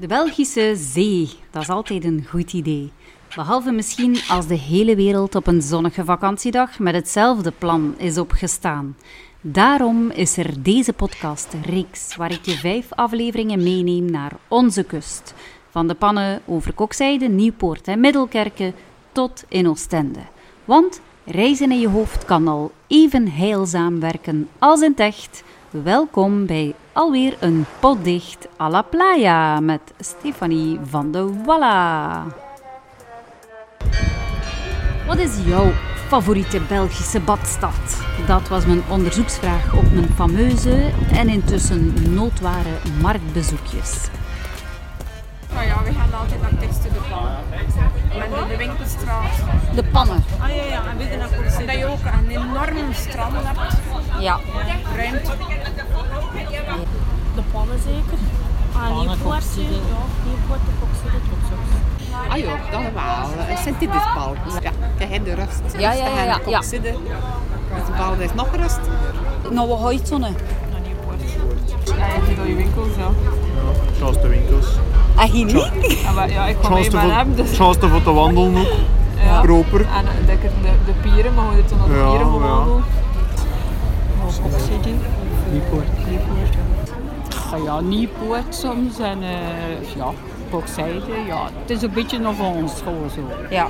De Belgische zee, dat is altijd een goed idee. Behalve misschien als de hele wereld op een zonnige vakantiedag met hetzelfde plan is opgestaan. Daarom is er deze podcast reeks waar ik je vijf afleveringen meeneem naar onze kust. Van de pannen over Kokzijde, Nieuwpoort en Middelkerken tot in Oostende. Want reizen in je hoofd kan al even heilzaam werken als in het echt. Welkom bij alweer een potdicht à la playa met Stefanie van de Walla. Wat is jouw favoriete Belgische badstad? Dat was mijn onderzoeksvraag op mijn fameuze en intussen noodware marktbezoekjes. Nou ja, we gaan altijd naar Teksten de Pan. Met de winkelstraat. De pannen. Ah ja, ja, en we naar Kortzee. Dat je ook een enorm strand hebt. Ja. Ruimte. De pannen zeker. Ah, Nieuwpoort. Ja, Nieuwpoort, de Kokzijde, Trotsels. Ah ja, dat wel. Het zijn bal. Ja, je hebt de rust. Ja, ja, ja, ja, ja. Zitten. Met de bal is nog rust. Nou, wat houdt zo'n? Naar Nieuwpoort. Ja, je hebt al je winkels, ja. Chance de winkels. Ah, hier niet? Ja, maar, ja ik kom Chance voor, hem, dus... chance voor te wandelen ook. Ja. Proper. En eh, lekker de, de pieren, maar we moeten naar de Ja, pieren gaan ja. wandelen. Of Kokzijde. Nieuwpoort. Ah ja, Nieuwpoort soms en eh ja, Kokzijde, ja. Het is een beetje nog van ons gewoon zo. Ja.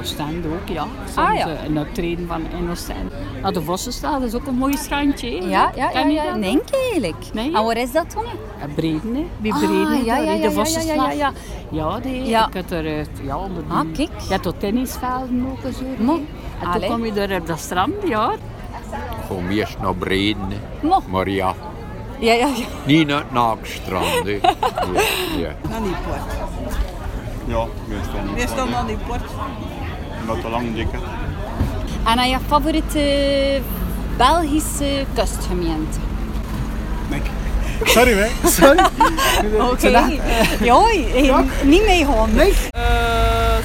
Oostende ook, ja. Soms Ah, ja. eh, een optreden van in Oostende. Nou, de Vossenstraat is ook een mooi strandje. Ja, ja, ja, Ken je ja. dat? Nee, eigenlijk. Nee? En waar is dat dan? Eh, Breden, hè. Bij Ah, Breden, ja, daar, ja, ja, ja, de ja, Vossenstraat. ja, ja, Ja, die, Ja. ik had er, eh, ja, onder die, Ah, kijk. Je hebt ook tennisvelden ook en zo. Mo. En toen kom je daar op dat strand, ja. Gewoon eerst naar Breden, hè. Mo. maar ja, Ja, ja, ja. niet naar het Naakstrand. hè. Ja, ja. Naar Nieuwpoort. Ja, meestal niet. Meestal naar Nieuwpoort. Met te lang dikke. En aan je favoriete Belgische kustgemeente? Sorry, hè. Sorry. Oké. Ja, hey, niet meegaan. Nee.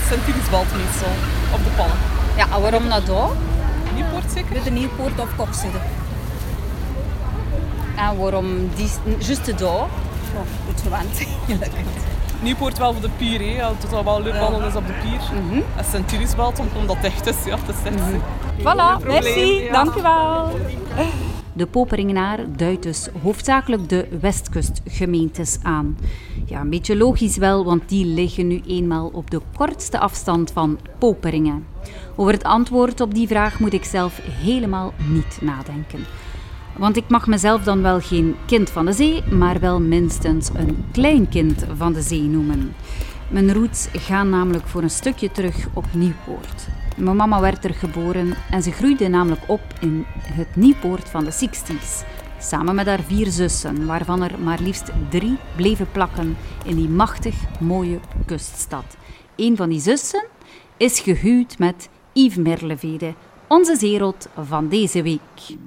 Sint-Irisbald meestal. Op de pannen. Ja, en waarom naar daar? Nieuwpoort zeker? De Nieuwpoort of Kokzijde. En waarom die, juist daar? Oh, het gewend. Nieuwpoort wel voor de pier, hè. Het is wel leuk wandelen is op de pier. En Sint-Irisbald, om- omdat het echt is. Ja, het is echt. Voilà, merci, ja. dankjewel. De Poperingenaar duidt dus hoofdzakelijk de westkustgemeentes aan. Ja, een beetje logisch wel, want die liggen nu eenmaal op de kortste afstand van Poperingen. Over het antwoord op die vraag moet ik zelf helemaal niet nadenken. Want ik mag mezelf dan wel geen kind van de zee, maar wel minstens een kleinkind van de zee noemen. Mijn roots gaan namelijk voor een stukje terug op Nieuwpoort. Mijn mama werd er geboren en ze groeide namelijk op in het Nieuwpoort van de 60s. Samen met haar vier zussen, waarvan er maar liefst drie bleven plakken in die machtig mooie kuststad. Een van die zussen is gehuwd met Yves Merlevede, onze zeerot van deze week.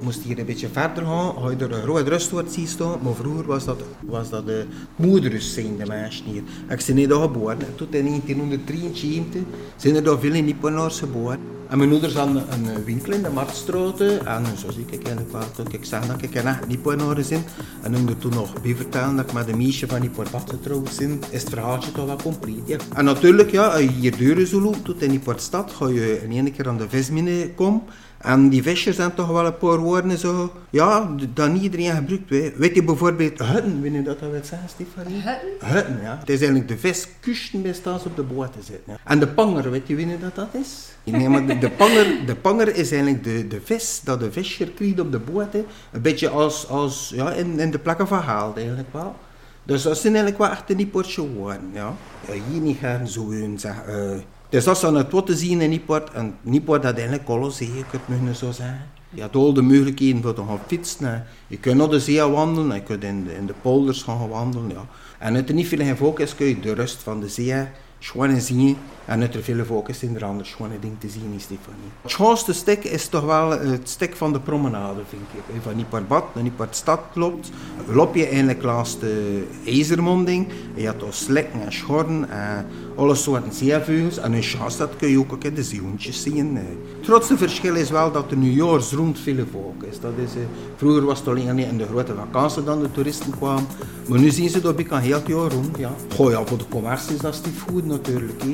Moest hier een beetje verder gaan, ga je er een groot rustwoord zien staan. Maar vroeger was dat, was dat de moederus zijn, de meisjes hier. Ik ben daar geboren. En Tot in 1973 zijn er daar veel Nipponaars geboren. En mijn moeder had een, winkel in de Marktstraat. En zo zie ik eigenlijk wel, ik zag dat ik een echt Nipponaar ben. En toen er toen nog bij vertellen dat ik met een meisje van Nippoort getrouwd ben, is het verhaaltje toch wel compleet. Ja. En natuurlijk, ja, als je hier deuren zo loopt, tot in Nippoortstad, ga je in één keer aan de vismine komen. En die visjes zijn toch wel een paar woorden zo, ja, dat niet iedereen gebruikt. Weet, weet je bijvoorbeeld hutten, weet je dat dat wil zeggen, Stefanie? Hutten? Hutten, ja. Het is eigenlijk de viskusten bij staan ze op de boten zitten. Ja. En de panger, weet je wie dat dat is? Nee, maar de, de, panger, de panger is eigenlijk de, de vis dat de visser krijgt op de boten. Een beetje als, als ja, in, in de plekken verhaald eigenlijk wel. Dus dat zijn eigenlijk wel echt een Nieportje woorden, ja. ja. Hier niet gaan zo hun zeggen. eh, dus dat is dan het wat te zien in Nieport. En Nieport dat eigenlijk alles zeker, moet je zo zeggen. Je hebt al de mogelijkheden voor te gaan fietsen. Je kunt naar de zee wandelen, je kunt in de, in de polders gaan wandelen. Ja. En uit er niet veel focus kun je de rust van de zee gewoon zien. En uit er veel focus in er andere schone dingen te zien is, Stefanie. Het schoonste stuk is toch wel het stuk van de promenade, vind ik. Van Nieportbad naar Nieportstad loopt. Loop je eigenlijk langs de IJzermonding. Je hebt al slikken en schorren. En alle soorten zeevogels. En in Schaastad kun je ook een de zeeuwtjes zien. Het grootste verschil is wel dat er nu jaars rond veel volk is. Dat is eh, vroeger was het alleen in de grote vakantie dan de toeristen kwamen. Maar nu zien ze dat ik een heel jaar rond. Ja. Ja, voor de commercie is dat stief goed natuurlijk. Eh,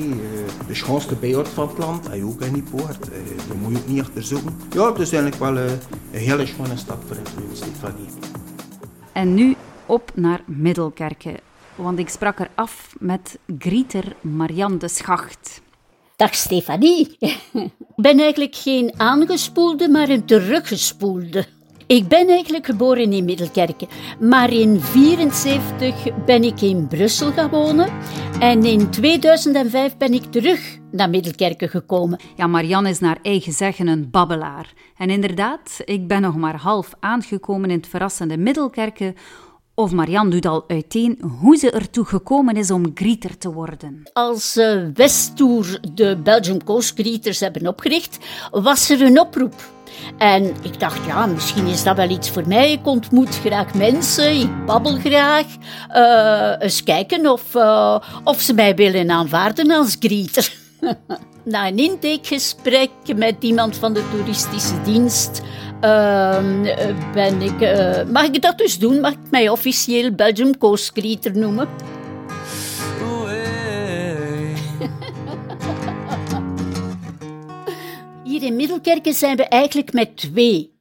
De schoonste bijoord van het land, en ook in die poort. Eh, Daar moet je niet achter zoeken. Ja, het is eigenlijk wel een hele schone stad voor het Stefanie. En nu op naar Middelkerke, want ik sprak er af met Grieter Marianne de Schacht. Dag Stefanie. Ik ben eigenlijk geen aangespoelde, maar een teruggespoelde. Ik ben eigenlijk geboren in Middelkerke, maar in 1974 ben ik in Brussel gaan wonen en in 2005 ben ik terug naar Middelkerke gekomen. Ja, Marianne is naar eigen zeggen een babbelaar. En inderdaad, ik ben nog maar half aangekomen in het verrassende Middelkerke. Of Marianne doet al uiteen hoe ze ertoe gekomen is om grieter te worden. Als eh, Westtour de Belgium Coast Greeters hebben opgericht, was er een oproep. En ik dacht, ja, misschien is dat wel iets voor mij. Ik ontmoet graag mensen, ik babbel graag. Eh, eens kijken of, eh, of ze mij willen aanvaarden als greeter. Na een intakegesprek met iemand van de toeristische dienst ehm, eh, ben ik... eh, mag ik dat dus doen? Mag ik mij officieel Belgium Coast Greeter noemen? Hier in Middelkerke zijn we eigenlijk met twee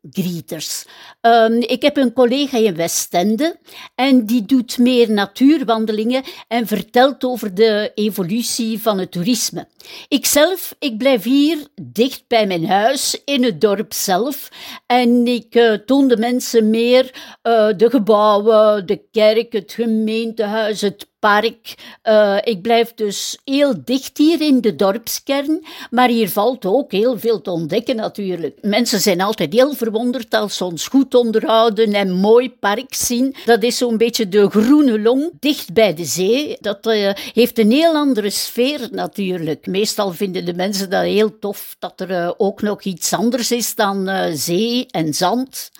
Ehm, ik heb een collega in Westende en die doet meer natuurwandelingen en vertelt over de evolutie van het toerisme. Ikzelf, ik blijf hier dicht bij mijn huis, in het dorp zelf. En ik eh, toon de mensen meer eh, de gebouwen, de kerk, het gemeentehuis, het park. Eh, ik blijf dus heel dicht hier in de dorpskern, maar hier valt ook heel veel te ontdekken natuurlijk. Mensen zijn altijd heel verwonderd als ze ons goed onderhouden en mooi park zien. Dat is zo'n beetje de groene long, dicht bij de zee. Dat eh, heeft een heel andere sfeer natuurlijk. Meestal vinden de mensen dat heel tof dat er eh, ook nog iets anders is dan zee en zand.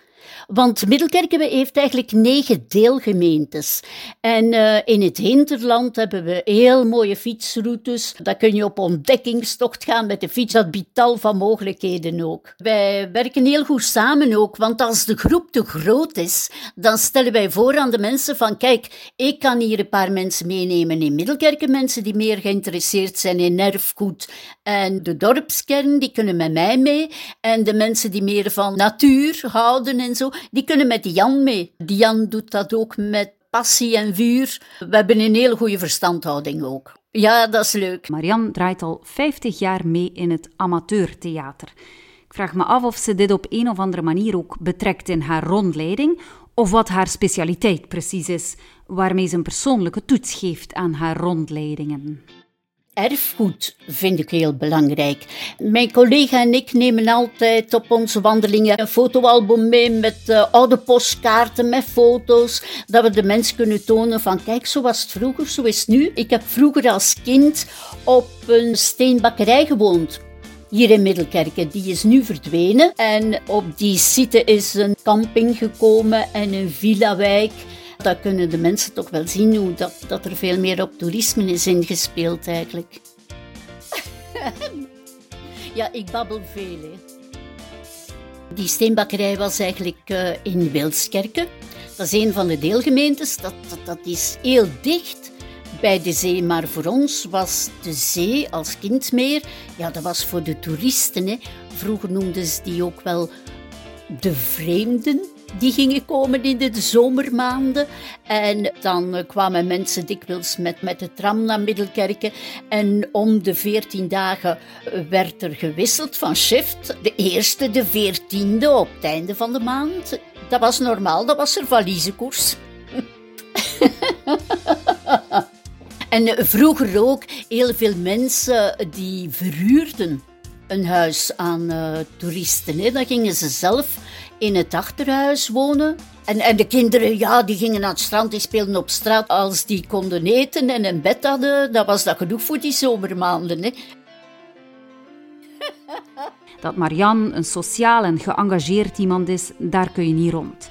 Want Middelkerke heeft eigenlijk negen deelgemeentes. En eh, in het hinterland hebben we heel mooie fietsroutes. Daar kun je op ontdekkingstocht gaan met de fiets. Dat biedt tal van mogelijkheden ook. Wij werken heel goed samen ook, want als de groep te groot is, dan stellen wij voor aan de mensen van kijk, ik kan hier een paar mensen meenemen in Middelkerke, mensen die meer geïnteresseerd zijn in erfgoed. En de dorpskern, die kunnen met mij mee. En de mensen die meer van natuur houden en zo, die kunnen met Jan mee. Die Jan doet dat ook met passie en vuur. We hebben een hele goede verstandhouding ook. Ja, dat is leuk. Marianne draait al 50 jaar mee in het amateurtheater. Ik vraag me af of ze dit op een of andere manier ook betrekt in haar rondleiding, of wat haar specialiteit precies is, waarmee ze een persoonlijke toets geeft aan haar rondleidingen. Erfgoed vind ik heel belangrijk. Mijn collega en ik nemen altijd op onze wandelingen een fotoalbum mee met eh, oude postkaarten, met foto's, dat we de mensen kunnen tonen van kijk, zo was het vroeger, zo is het nu. Ik heb vroeger als kind op een steenbakkerij gewoond. Hier in Middelkerke, die is nu verdwenen. En op die site is een camping gekomen en een villa-wijk. Dat kunnen de mensen toch wel zien hoe dat, dat er veel meer op toerisme is ingespeeld eigenlijk. ja, ik babbel veel. Hè. Die steenbakkerij was eigenlijk eh, in Wilskerke. Dat is een van de deelgemeentes. Dat, dat, dat is heel dicht bij de zee. Maar voor ons was de zee als kindmeer, ja, dat was voor de toeristen. Hè. Vroeger noemden ze die ook wel de vreemden. Die gingen komen in de zomermaanden. En dan eh, kwamen mensen dikwijls met, met de tram naar Middelkerke. En om de veertien dagen eh, werd er gewisseld van shift. De eerste, de veertiende op het einde van de maand. Dat was normaal, dat was er valiezenkoers. En eh, vroeger ook heel veel mensen die verhuurden een huis aan toeristen. Hè. Dan gingen ze zelf in het achterhuis wonen. En, en de kinderen, ja, die gingen naar het strand, die speelden op straat. Als die konden eten en een bed hadden, dan was dat genoeg voor die zomermaanden. Hè. Dat Marianne een sociaal en geëngageerd iemand is, daar kun je niet rond.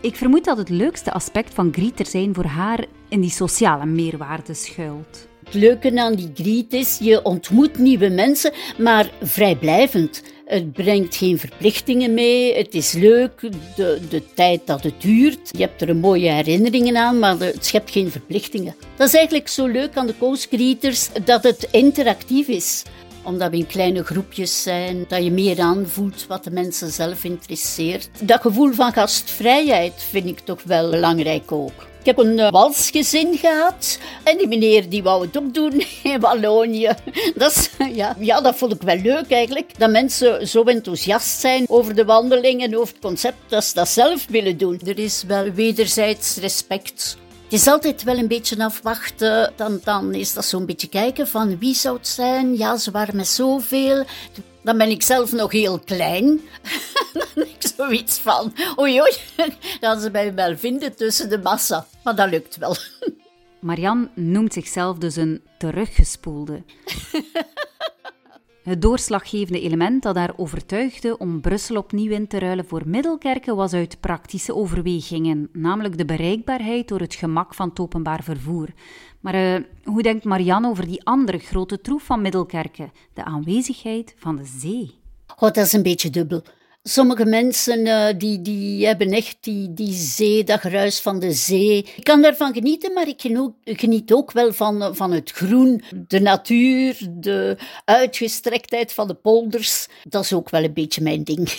Ik vermoed dat het leukste aspect van Grieter zijn voor haar in die sociale meerwaarde schuilt. Het leuke aan die griet is, je ontmoet nieuwe mensen, maar vrijblijvend. Het brengt geen verplichtingen mee, het is leuk, de, de tijd dat het duurt. Je hebt er mooie herinneringen aan, maar het schept geen verplichtingen. Dat is eigenlijk zo leuk aan de Coast Greeters, dat het interactief is omdat we in kleine groepjes zijn, dat je meer aanvoelt wat de mensen zelf interesseert. Dat gevoel van gastvrijheid vind ik toch wel belangrijk ook. Ik heb een uh, walsgezin gehad en die meneer die wou het ook doen in Wallonië. Dat, ja, ja, dat vond ik wel leuk eigenlijk. Dat mensen zo enthousiast zijn over de wandeling en over het concept dat ze dat zelf willen doen. Er is wel wederzijds respect. Het is altijd wel een beetje afwachten. Dan, dan is dat zo'n beetje kijken van wie zou het zijn. Ja, ze waren met zoveel. Dan ben ik zelf nog heel klein. dan ik zoiets van, oei oei, gaan ze mij wel vinden tussen de massa. Maar dat lukt wel. Marianne noemt zichzelf dus een teruggespoelde. Het doorslaggevende element dat haar overtuigde om Brussel opnieuw in te ruilen voor Middelkerken was uit praktische overwegingen, namelijk de bereikbaarheid door het gemak van het openbaar vervoer. Maar uh, hoe denkt Marianne over die andere grote troef van Middelkerken, de aanwezigheid van de zee? Oh, dat is een beetje dubbel. Sommige mensen uh, die, die hebben echt die, die zee, dat geruis van de zee. Ik kan daarvan genieten, maar ik geniet ook wel van, van het groen, de natuur, de uitgestrektheid van de polders. Dat is ook wel een beetje mijn ding.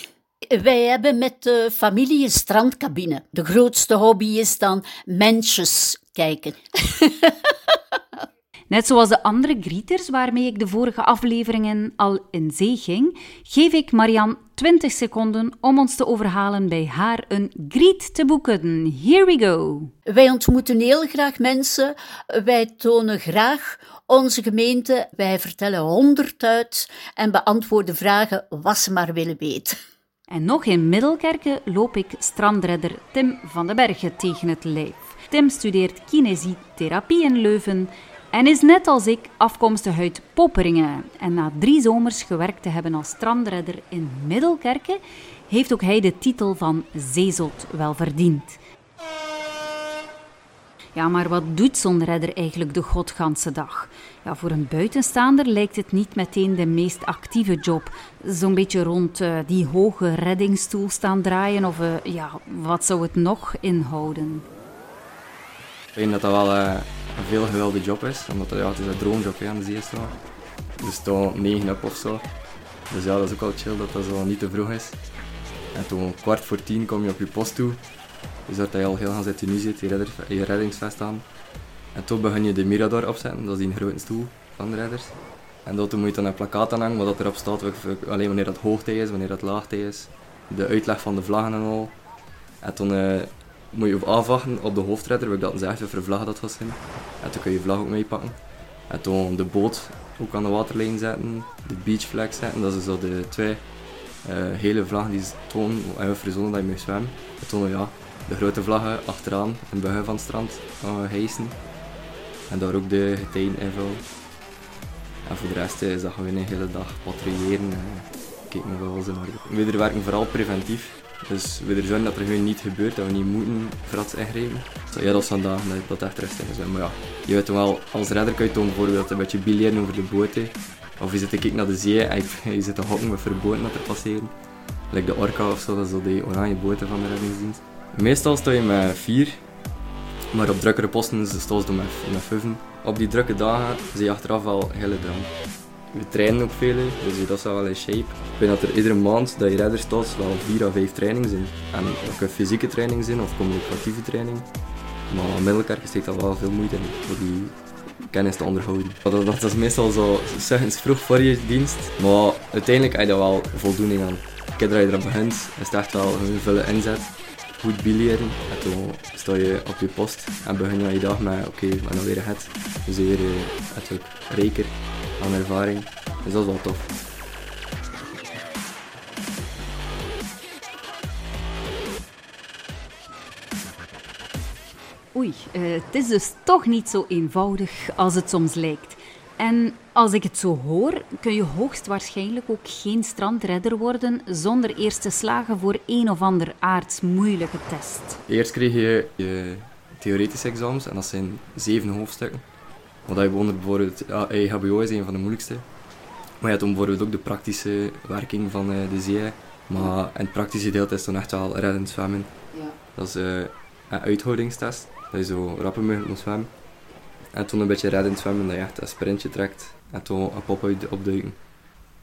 Wij hebben met de familie een strandcabine. De grootste hobby is dan mensjes kijken. Net zoals de andere greeters waarmee ik de vorige afleveringen al in zee ging, geef ik Marianne 20 seconden om ons te overhalen bij haar een greet te boeken. Here we go. Wij ontmoeten heel graag mensen. Wij tonen graag onze gemeente. Wij vertellen honderd uit en beantwoorden vragen wat ze maar willen weten. En nog in Middelkerken loop ik strandredder Tim van den Bergen tegen het lijf. Tim studeert kinesietherapie in Leuven en is net als ik afkomstig uit Popperingen. En na drie zomers gewerkt te hebben als strandredder in Middelkerken, heeft ook hij de titel van zeezot wel verdiend. Ja, maar wat doet zo'n redder eigenlijk de godganse dag? Ja, voor een buitenstaander lijkt het niet meteen de meest actieve job. Zo'n beetje rond uh, die hoge reddingsstoel staan draaien of uh, ja, wat zou het nog inhouden? Denk dat dat wel uh, een veel gewilde job is, omdat ja, het is een droomjob aan de zee staan. Dus toch 9 up of zo. Dus ja, dat is ook wel chill dat dat zo niet te vroeg is. En toen kwart voor tien kom je op je post toe. Je zorgt dat je al heel gaan zitten nu zit, je, je reddingsvest aan. En toen begin je de Mirador opzetten, dat is die grote stoel van de redders. En dat moet je dan een plakkaat aan hangen, wat erop staat, alleen wanneer dat hoogtij is, wanneer dat laagtij is. De uitleg van de vlaggen en al. En toen moet je afwachten op de hoofdredder, wat ik dat zegt, voor vlaggen dat gaat zijn. En toen kun je je vlag ook meepakken. En toen de boot ook aan de waterlijn zetten, de beach flag zetten, dat is zo de twee uh, hele vlaggen die tonen en verzonnen dat je mag zwemmen. En toen ja, de grote vlaggen achteraan in het van het strand uh, hijsen. En daar ook de getijden invullen. En voor de rest is dat gewoon een hele dag patrouilleren en kijken we wel eens in orde. We werken vooral preventief. Dus we er zorgen dat er gewoon niet gebeurt, dat we niet moeten frats ingrijpen. Ja, dat is vandaag dat echt rustig is. Maar ja, je weet wel, als redder kan je bijvoorbeeld een beetje bileren over de boten. Of je zit te kijken naar de zee en je zit te hokken met verboden dat er passeren. Like de Orca of zo, dat is zo die oranje boten van de reddingsdienst. Meestal sta je met vier, maar op drukkere posten staan ze met, met. Op die drukke dagen zie je achteraf wel hele drank. We trainen ook veel, dus dat is wel in shape. Ik weet dat er iedere maand dat je redder staat wel vier of vijf trainingen zijn. En ook fysieke training zijn of communicatieve training. Maar aan middelkerk steekt dat wel veel moeite in, voor die kennis te onderhouden. Dat, dat is meestal zo, vroeg voor je dienst, maar uiteindelijk heb je daar wel voldoening aan. Dat je erop begint, is het echt wel een vullen inzet goed bileren. En toen sta je op je post en begin je dag met oké, okay, we gaan weer het. Dus weer uh, rijker aan ervaring. Dus dat is wel tof. Oei, uh, het is dus toch niet zo eenvoudig als het soms lijkt. En als ik het zo hoor, kun je hoogstwaarschijnlijk ook geen strandredder worden zonder eerst te slagen voor een of ander aards moeilijke test. Eerst kreeg je je theoretische examens en dat zijn zeven hoofdstukken. Want je bewondert bijvoorbeeld, ja, EHBO is een van de moeilijkste. Maar je hebt dan bijvoorbeeld ook de praktische werking van eh, de zee. Maar in het praktische deel is dan echt wel reddend zwemmen. Ja. Dat is eh, een uithoudingstest. Dat je zo rapper mogelijk moet zwemmen. En toen een beetje reddend zwemmen, dat je echt een sprintje trekt. En toen een pop uit opduiken.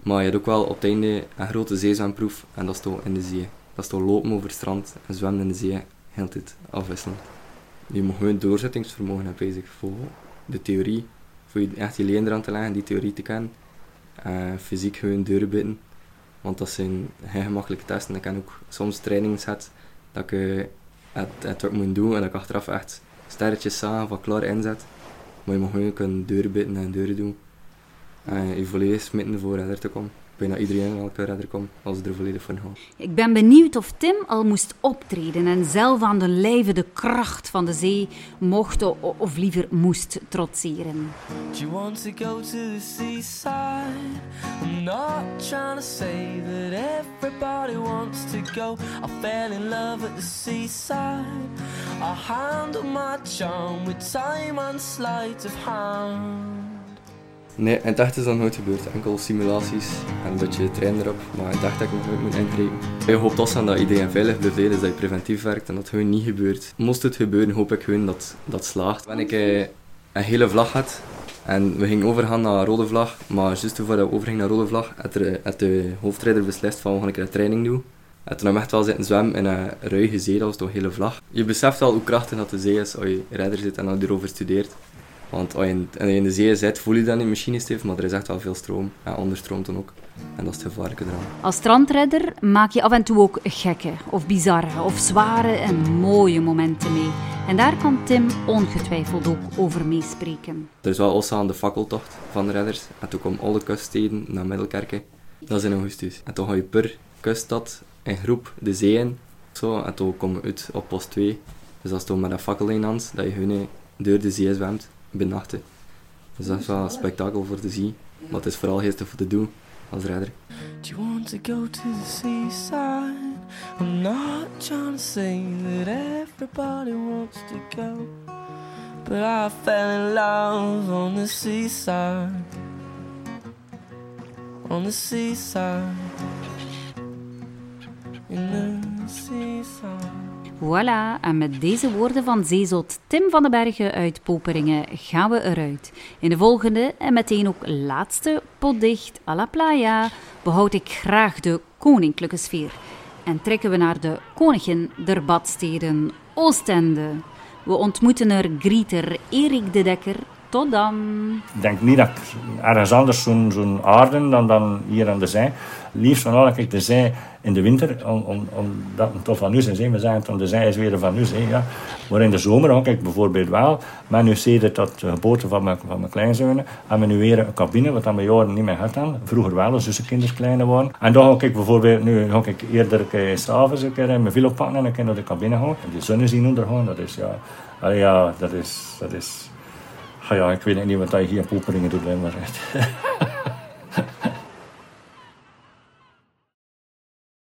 Maar je hebt ook wel op het einde een grote zeezwemproef. En dat is toch in de zee. Dat is toch lopen over het strand en zwemmen in de zee. Heel de tijd afwisselen. Je moet gewoon doorzettingsvermogen hebben bezig de theorie. Voor je echt je leen eraan te leggen, die theorie te kennen. En fysiek gewoon deurbitten. Want dat zijn geen gemakkelijke testen. Ik heb ook soms trainingen gehad dat eh, het, het ook moet doen en dat ik achteraf echt sterretjes zag van klaar inzet. Maar je moet gewoon kunnen deurbitten en deuren doen. En je volledig smitten voor redder te komen. Bijna iedereen wel kan redder komen als ze er volledig voor gaan. Ik ben benieuwd of Tim al moest optreden en zelf aan de lijve de kracht van de zee mocht of liever moest trotseren. Do you want to go to the seaside? I'm not trying to say that everybody wants to go. I fell in love at the seaside. I handle my charm with time and sleight of hand. Nee, in het echt is dat nooit gebeurd. Enkel simulaties en een beetje trainen erop. Maar het echt heb ik nog nooit moeten ingrijpen. Je hoopt aan dat iedereen veilig blijft, dus dat je preventief werkt en dat het gewoon niet gebeurt. Moest het gebeuren, hoop ik gewoon dat dat slaagt. Wanneer ik eh, een hele vlag had en we gingen overgaan naar een rode vlag, maar juist voordat we overgingen naar rode vlag, had, de hoofdrijder beslist van we gaan een training doen. En toen heb ik echt wel zitten zwemmen in een ruige zee, dat was toch een hele vlag. Je beseft wel hoe krachtig dat de zee is als je redder zit en je erover studeert. Want als je in, je de zee zit, voel je dat niet machine stevig, maar er is echt wel veel stroom. En onderstroom dan ook. En dat is het gevaarlijke eraan. Als strandredder maak je af en toe ook gekke of bizarre of zware en mooie momenten mee. En daar kan Tim ongetwijfeld ook over meespreken. Er is wel also aan de fakkeltocht van de redders. En toen komen alle kuststeden naar Middelkerken. Dat is in augustus. En toen ga je per kuststad in groep de zee in. Zo, en toen komen we uit op post 2. Dus dat is toen met een fakkel in hand, dat je hun door de zee zwemt, benachten. Dus dat is wel een spektakel voor te zien. Maar het is vooral geestig voor te doen als redder. Do you want to go to the seaside? I'm not trying to say that everybody wants to go. But I fell in love on the seaside. On the seaside. In the seaside. Voilà, en met deze woorden van zeezot Tim van den Bergen uit Poperingen gaan we eruit. In de volgende en meteen ook laatste potdicht à la playa behoud ik graag de koninklijke sfeer. En trekken we naar de koningin der badsteden, Oostende. We ontmoeten er Grieter Erik de Dekker. Tot dan. Ik denk niet dat ik ergens anders zo'n zo'n aarde dan, dan hier aan de zee. Liefst van al ik de zee in de winter, om, om, omdat het toch van nu is. We zeggen het, de zee is weer van nu. Ja. Maar in de zomer ook ik bijvoorbeeld wel. Maar nu sedert dat de geboorte van mijn, van mijn kleinzonen, hebben we nu weer een cabine, wat aan mijn jaren niet meer had dan. Vroeger wel, als de kinderen kleiner waren. En dan ga ik bijvoorbeeld, nu ga ik eerder eh, s'avonds een keer mijn vilo pakken en keer naar de cabine gaan. En de zon zien ondergaan, dat is ja, ja, dat is, dat is, ja, ik weet niet wat hij hier in doet, maar...